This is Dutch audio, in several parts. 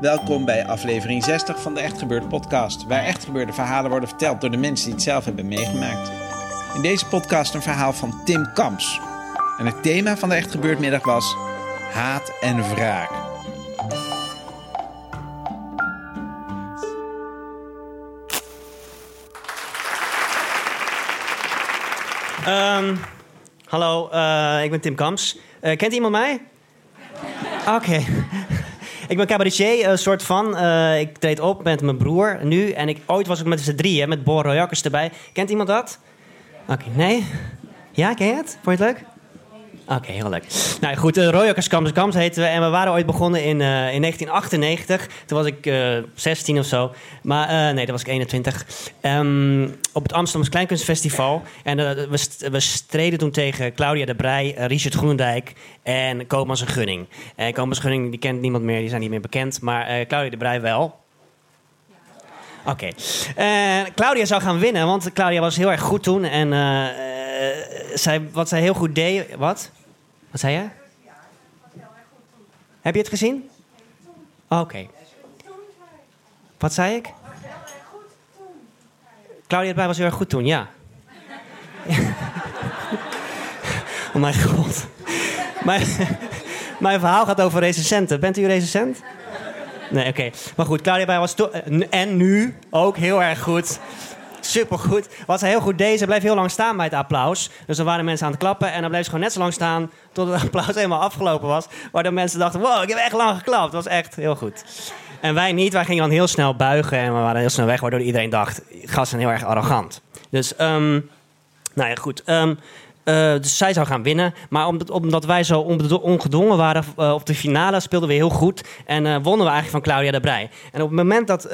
Welkom bij aflevering 60 van de Echt Gebeurd podcast, waar echt gebeurde verhalen worden verteld door de mensen die het zelf hebben meegemaakt. In deze podcast een verhaal van Tim Kamps. En het thema van de Echt Gebeurd middag was haat en wraak. Ehm, hallo, eh, ik ben Tim Kamps. Eh, kent iemand mij? Oké. Ik ben cabaretier, een soort van. Eh, ik treed op met mijn broer nu. En ik, ooit was ik met z'n drieën, met Bor Royakkers erbij. Kent iemand dat? Oké, nee? Ja, ken je het? Vond je het leuk? Oké, heel leuk. Nou goed, uh, Kamps Kamps heten we. En we waren ooit begonnen in, uh, in 1998. Toen was ik uh, 16 of zo. Maar nee, dat was ik 21. Um, op het Amsterdamse Kleinkunstfestival. En we, st we, streden toen tegen Claudia de Brij, Richard Groendijk en Koopmans en Gunning. En Koopmans en Gunning, die kent niemand meer, die zijn niet meer bekend. Maar Claudia de Brij wel. Oké. Okay. Claudia zou gaan winnen, want Claudia was heel erg goed toen. En zij, wat zij heel goed deed... Wat? Wat zei je? Heb je het gezien? Oké. Okay. Wat zei ik? Claudia erbij was heel erg goed toen, ja. oh mijn god. Mijn, mijn verhaal gaat over recensenten. Bent u recensent? Nee, oké. Maar goed, Claudia erbij was toen... En nu ook heel erg goed supergoed. Wat ze heel goed deed, ze bleef heel lang staan bij het applaus. Dus er waren mensen aan het klappen en dan bleef ze gewoon net zo lang staan tot het applaus helemaal afgelopen was. Waardoor mensen dachten, wow, ik heb echt lang geklapt. Dat was echt heel goed. En wij niet, wij gingen dan heel snel buigen en we waren heel snel weg, waardoor iedereen dacht, gasten heel erg arrogant. Dus, um, nou ja, goed. Um, uh, dus zij zou gaan winnen. Maar omdat, omdat wij zo ongedwongen waren uh, op de finale, speelden we heel goed. En uh, wonnen we eigenlijk van Claudia de Brij. En op het moment dat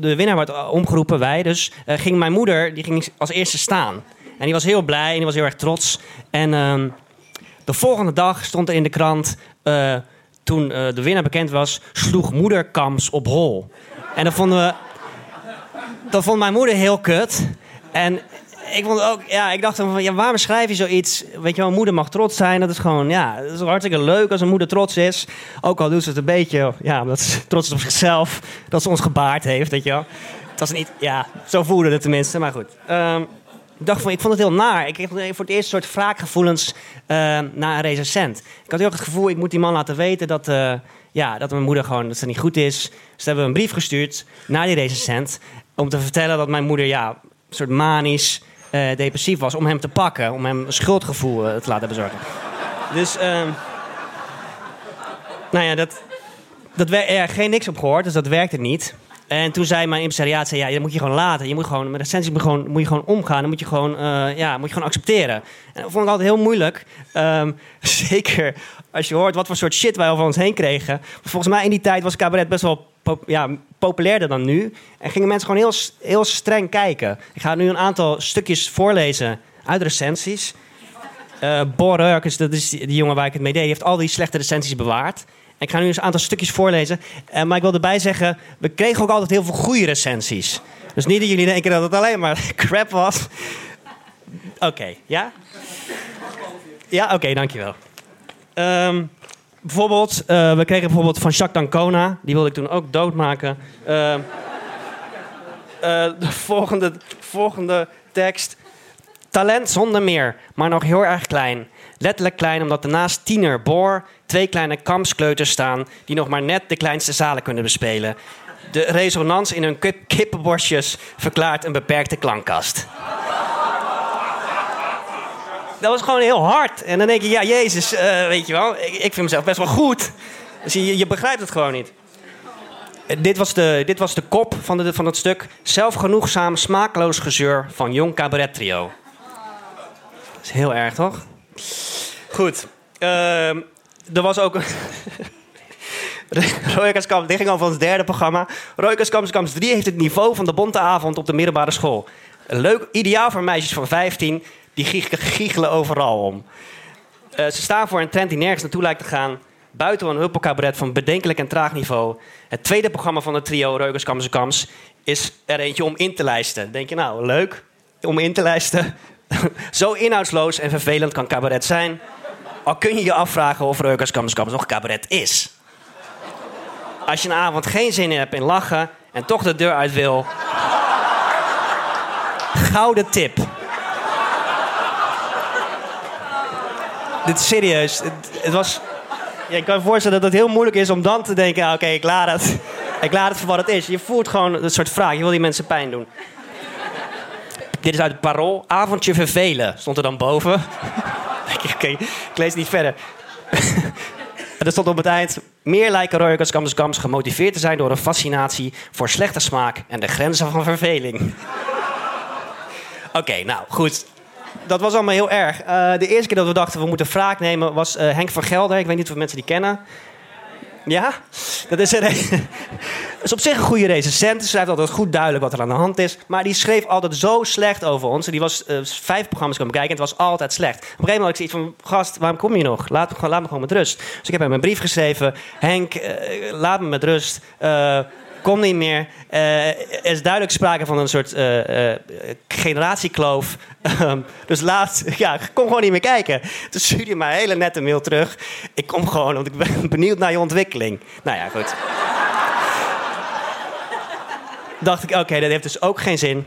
de winnaar werd omgeroepen, wij dus, ging mijn moeder die ging als eerste staan. En die was heel blij en die was heel erg trots. En ehm, de volgende dag stond er in de krant, toen de winnaar bekend was, sloeg moeder Kams op hol. En dat vonden we. Dat vond mijn moeder heel kut. En ik vond ook, ja, ik dacht van, ja, waarom schrijf je zoiets? Weet je wel, moeder mag trots zijn. Dat is gewoon, ja, dat is hartstikke leuk als een moeder trots is. Ook al doet ze het een beetje, ja, omdat ze trots is op zichzelf. Dat ze ons gebaard heeft, weet je wel. Het was niet, ja, zo voelde het tenminste, maar goed. Um, ik dacht van, ik vond het heel naar. Ik kreeg voor het eerst een soort wraakgevoelens uh, naar een recensent. Ik had heel het gevoel, ik moet die man laten weten dat, uh, ja, dat mijn moeder gewoon, dat ze niet goed is. Dus ze hebben een brief gestuurd naar die recensent. Om te vertellen dat mijn moeder, ja, een soort manisch uh, depressief was, om hem te pakken, om hem schuldgevoel uh, te laten bezorgen. Dus, uh, nou ja, dat, dat er geen niks op gehoord, dus dat werkte niet. En toen zei mijn impresariaat, zei, ja, dat moet je gewoon laten. Je moet gewoon, met recensies moet je gewoon, moet je gewoon omgaan. Dan moet je gewoon, uh, ja, moet je gewoon accepteren. En dat vond ik altijd heel moeilijk. Um, zeker als je hoort wat voor soort shit wij over ons heen kregen. Volgens mij in die tijd was cabaret best wel ja, populairder dan nu. En gingen mensen gewoon heel, heel streng kijken. Ik ga nu een aantal stukjes voorlezen uit recensies. Uh, dat is die, jongen waar ik het mee deed, die heeft al die slechte recensies bewaard. Ik ga nu eens een aantal stukjes voorlezen. Uh, maar ik wil erbij zeggen, we kregen ook altijd heel veel goede recensies. Dus niet dat jullie denken dat het alleen maar crap was. Oké, ja? Ja, oké, dankjewel. Um, bijvoorbeeld, uh, we kregen bijvoorbeeld van Jacques Dancona. Die wilde ik toen ook doodmaken. Uh, de volgende, volgende tekst. Talent zonder meer, maar nog heel erg klein. Letterlijk klein, omdat er naast tiener Boor twee kleine kampskleuters staan... die nog maar net de kleinste zalen kunnen bespelen. De resonans in hun kip kippenborstjes verklaart een beperkte klankkast dat was gewoon heel hard. En dan denk je, ja, Jezus, uh, weet je wel, ik, ik, vind mezelf best wel goed. Dus je, je begrijpt het gewoon niet. Uh, dit, was de, dit was de kop van, de, van het stuk. Zelfgenoegzaam, smakeloos gezeur van Jong Cabaret Trio. Dat is heel erg, toch? Goed. Uh, er was ook... Kamps, dit ging over ons derde programma. Kamps 3 heeft het niveau van de bonte avond op de middelbare school. Leuk, ideaal voor meisjes van 15 die giechelen overal om. Uh, ze staan voor een trend die nergens naartoe lijkt te gaan. Buiten een huppelcabaret van bedenkelijk en traag niveau. Het tweede programma van het trio Reukers is er eentje om in te lijsten. Denk je nou, leuk om in te lijsten? Zo inhoudsloos en vervelend kan cabaret zijn. Al kun je je afvragen of Reukers Kams Kams nog cabaret is. Als je een avond geen zin in hebt in lachen en toch de deur uit wil. Gouden tip. Dit is serieus. Het, het was. Ja, ik kan me voorstellen dat het heel moeilijk is om dan te denken: ah, oké, ik laat het. Ik laat het voor wat het is. Je voelt gewoon een soort vraag. Je wil die mensen pijn doen. Dit is uit het parool. Avondje vervelen stond er dan boven. Oké, ik lees niet verder. En er stond op het eind... Meer lijken Royal Gams gemotiveerd te zijn... door een fascinatie voor slechte smaak... en de grenzen van verveling. Oké, nou goed. Dat was allemaal heel erg. Eh, de eerste keer dat we dachten we moeten wraak nemen... was eh, Henk van Gelder. Ik weet niet of mensen die kennen. Ja? Dat is, een, is op zich een goede recensent. Hij schrijft altijd goed duidelijk wat er aan de hand is. Maar die schreef altijd zo slecht over ons. Die was uh, vijf programma's komen kijken en het was altijd slecht. Op een gegeven moment had ik zoiets van... Gast, waarom kom je nog? Laat me gewoon, met rust. Dus ik heb hem een brief geschreven. Henk, laat me met rust. Kom niet meer. Uh, er is duidelijk sprake van een soort uh, uh, generatiekloof. Um, dus laat, ja, kom gewoon niet meer kijken. Toen stuurde hij mij hele nette mail terug. Ik kom gewoon, want ik ben benieuwd naar je ontwikkeling. Nou ja, goed. Dacht ik, oké, dat heeft dus ook geen zin.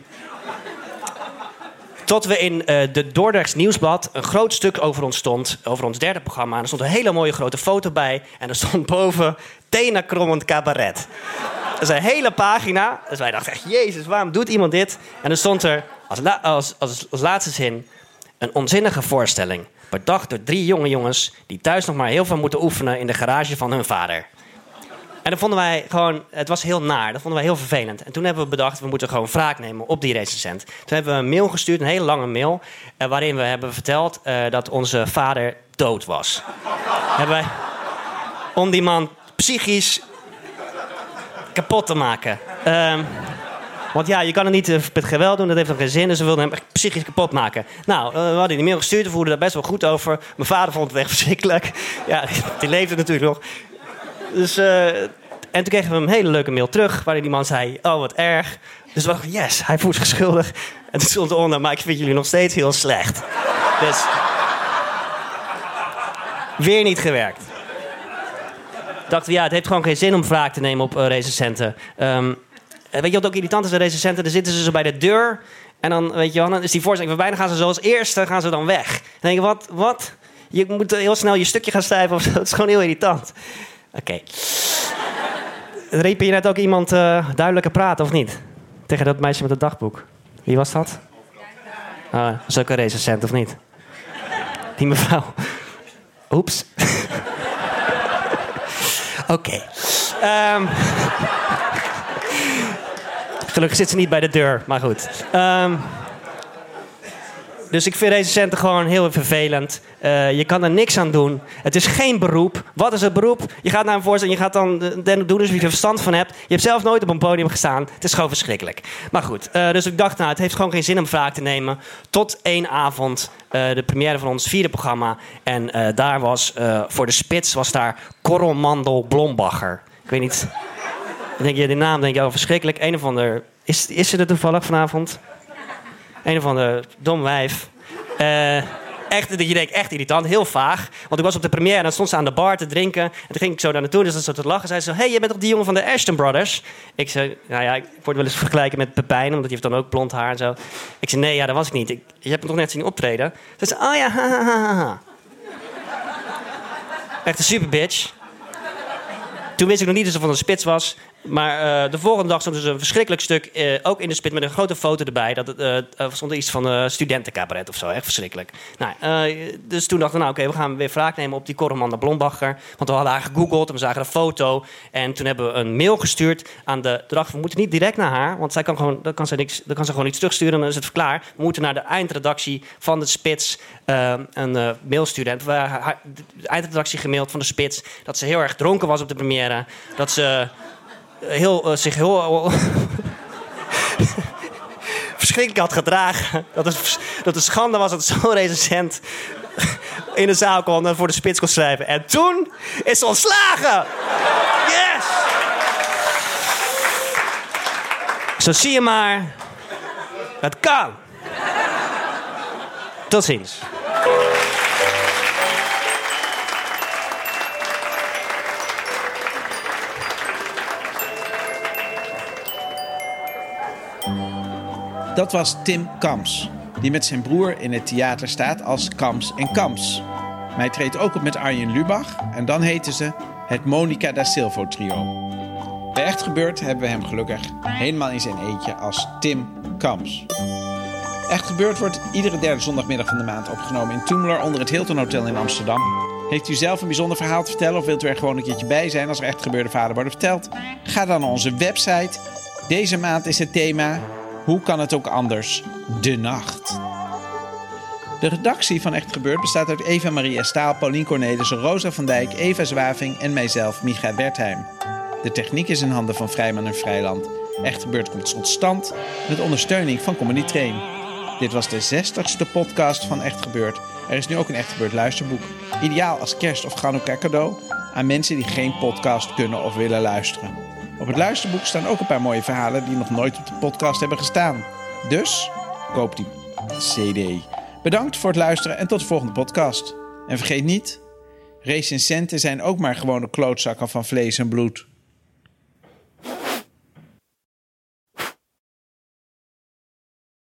Tot we in uh, de Dordrechts Nieuwsblad een groot stuk over ons stond. Over ons derde programma. En er stond een hele mooie grote foto bij. En er stond boven Tena Krommend Cabaret. Dat is een hele pagina. Dus wij dachten echt, jezus, waarom doet iemand dit? En er stond er als, als, als, laatste zin... een onzinnige voorstelling. Bedacht door drie jonge jongens... die thuis nog maar heel veel moeten oefenen in de garage van hun vader. En dat vonden wij gewoon, het was heel naar. Dat vonden wij heel vervelend. En toen hebben we bedacht, we moeten gewoon wraak nemen op die recensent. Toen hebben we een mail gestuurd, een hele lange mail, uh, waarin we hebben verteld uh, dat onze vader dood was. hebben wij, om die man psychisch kapot te maken. Um, want ja, je kan het niet uh, met geweld doen, dat heeft nog geen zin. Dus we wilden hem echt psychisch kapot maken. Nou, uh, we hadden die mail gestuurd, we voerden daar best wel goed over. Mijn vader vond het echt verschrikkelijk. Ja, die leefde natuurlijk nog. Dus, uh, en toen kregen we een hele leuke mail terug, waarin die man zei: Oh, wat erg. Dus we dachten: Yes, hij voelt zich schuldig. En toen stond eronder: Maar ik vind jullie nog steeds heel slecht. Dus. Weer niet gewerkt. Dachten we, ja, het heeft gewoon geen zin om wraak te nemen op uh, recensenten. Um, weet je wat ook irritant is aan recensenten? Dan zitten ze zo bij de deur. En dan, weet je wel, dan is die voorstelling voorbij. Dan gaan ze zoals eerste gaan ze dan weg. Dan denk je, wat, wat? Je moet heel snel je stukje gaan schrijven of zo. Het is gewoon heel irritant. Oké. Okay. Riep je net ook iemand uh, duidelijker praten of niet? Tegen dat meisje met het dagboek. Wie was dat? Uh, was ook een recensent of niet? Die mevrouw. Oeps. Oké. Um, gelukkig zit ze niet bij de deur, maar goed. Um, dus ik vind recensenten gewoon heel vervelend. Uh, je kan er niks aan doen. Het is geen beroep. Wat is een beroep? Je gaat naar een voorstelling, je gaat dan doen dus wie er verstand van hebt. Je hebt zelf nooit op een podium gestaan. Het is gewoon verschrikkelijk. Maar goed, uh, dus ik dacht, nou, het heeft gewoon geen zin om vraag te nemen. Tot één avond, uh, de première van ons vierde programma. En daar was, voor de spits, was daar Blombacher. Ik weet niet... denk je, die naam denk je, oh, verschrikkelijk. Een of ander... Is, is ze er toevallig vanavond? Een of ander dom wijf. Uh, echt, je denkt, echt irritant, heel vaag. Want ik was op de première en dan stond ze aan de bar te drinken. En toen ging ik zo daar naartoe, dus dan zo te lachen. Zei ze, hey, je bent toch die jongen van de Ashton Brothers? Ik zei, nou ja, ik word wel eens vergelijken met Pepijn, omdat hij heeft dan ook blond haar en zo. Ik zei, nee, ja, dat was ik niet. Ik, je hebt me toch net zien optreden? Ze zei, oh ja, ha. Echt een super bitch. Toen wist ik nog niet dat ze van de spits was. Maar uh, de volgende dag stond dus een verschrikkelijk stuk, uh, ook in de spit, met een grote foto erbij. Dat uh, stond iets van uh, studentencabaret of zo, echt verschrikkelijk. Nou, dus toen dachten we, nou oké, we gaan weer wraak nemen op die Coromanda Blombacher. Want we hadden haar gegoogeld en we zagen een foto. En toen hebben we een mail gestuurd aan de... Dachten we moeten niet direct naar haar, want zij kan gewoon, dan, kan ze niks, dan kan ze gewoon iets terugsturen en dan is het klaar. We moeten naar de eindredactie van de Spits een mail sturen. En we hebben de eindredactie gemaild van de Spits dat ze heel erg dronken was op de première. Dat ze heel, uh, zich heel. verschrikkelijk had gedragen. Dat het, dat het schande was dat zo'n recensent in de zaal kwam en voor de spits kon schrijven. En toen is ze ontslagen! Yes! Zo zie je maar. Het kan. Tot ziens. Dat was Tim Kams, die met zijn broer in het theater staat als Kams en Kams. Hij treedt ook op met Arjen Lubach en dan heten ze het Monica da Silvo trio. Bij Echt Gebeurd hebben we hem gelukkig helemaal in zijn eentje als Tim Kams. Echt Gebeurd wordt iedere derde zondagmiddag van de maand opgenomen in Toemler onder het Hilton Hotel in Amsterdam. Heeft u zelf een bijzonder verhaal te vertellen of wilt u er gewoon een keertje bij zijn als er echt gebeurde verhalen worden verteld? Ga dan naar onze website. Deze maand is het thema Hoe kan het ook anders? De nacht. De redactie van Echt Gebeurd bestaat uit Eva Maria Staal, Paulien Cornelissen, Rosa van Dijk, Eva Zwaving en mijzelf, Micha Wertheim. De techniek is in handen van Vrijman en Vrijland. Echt Gebeurd komt tot stand met ondersteuning van Comedy Train. Dit was de 60ste podcast van Echt Gebeurd. Er is nu ook een Echt Gebeurd luisterboek. Ideaal als kerst- of Hanukkah cadeau aan mensen die geen podcast kunnen of willen luisteren. Op het luisterboek staan ook een paar mooie verhalen die nog nooit op de podcast hebben gestaan. Dus koop die CD. Bedankt voor het luisteren en tot de volgende podcast. En vergeet niet, recensenten zijn ook maar gewone klootzakken van vlees en bloed.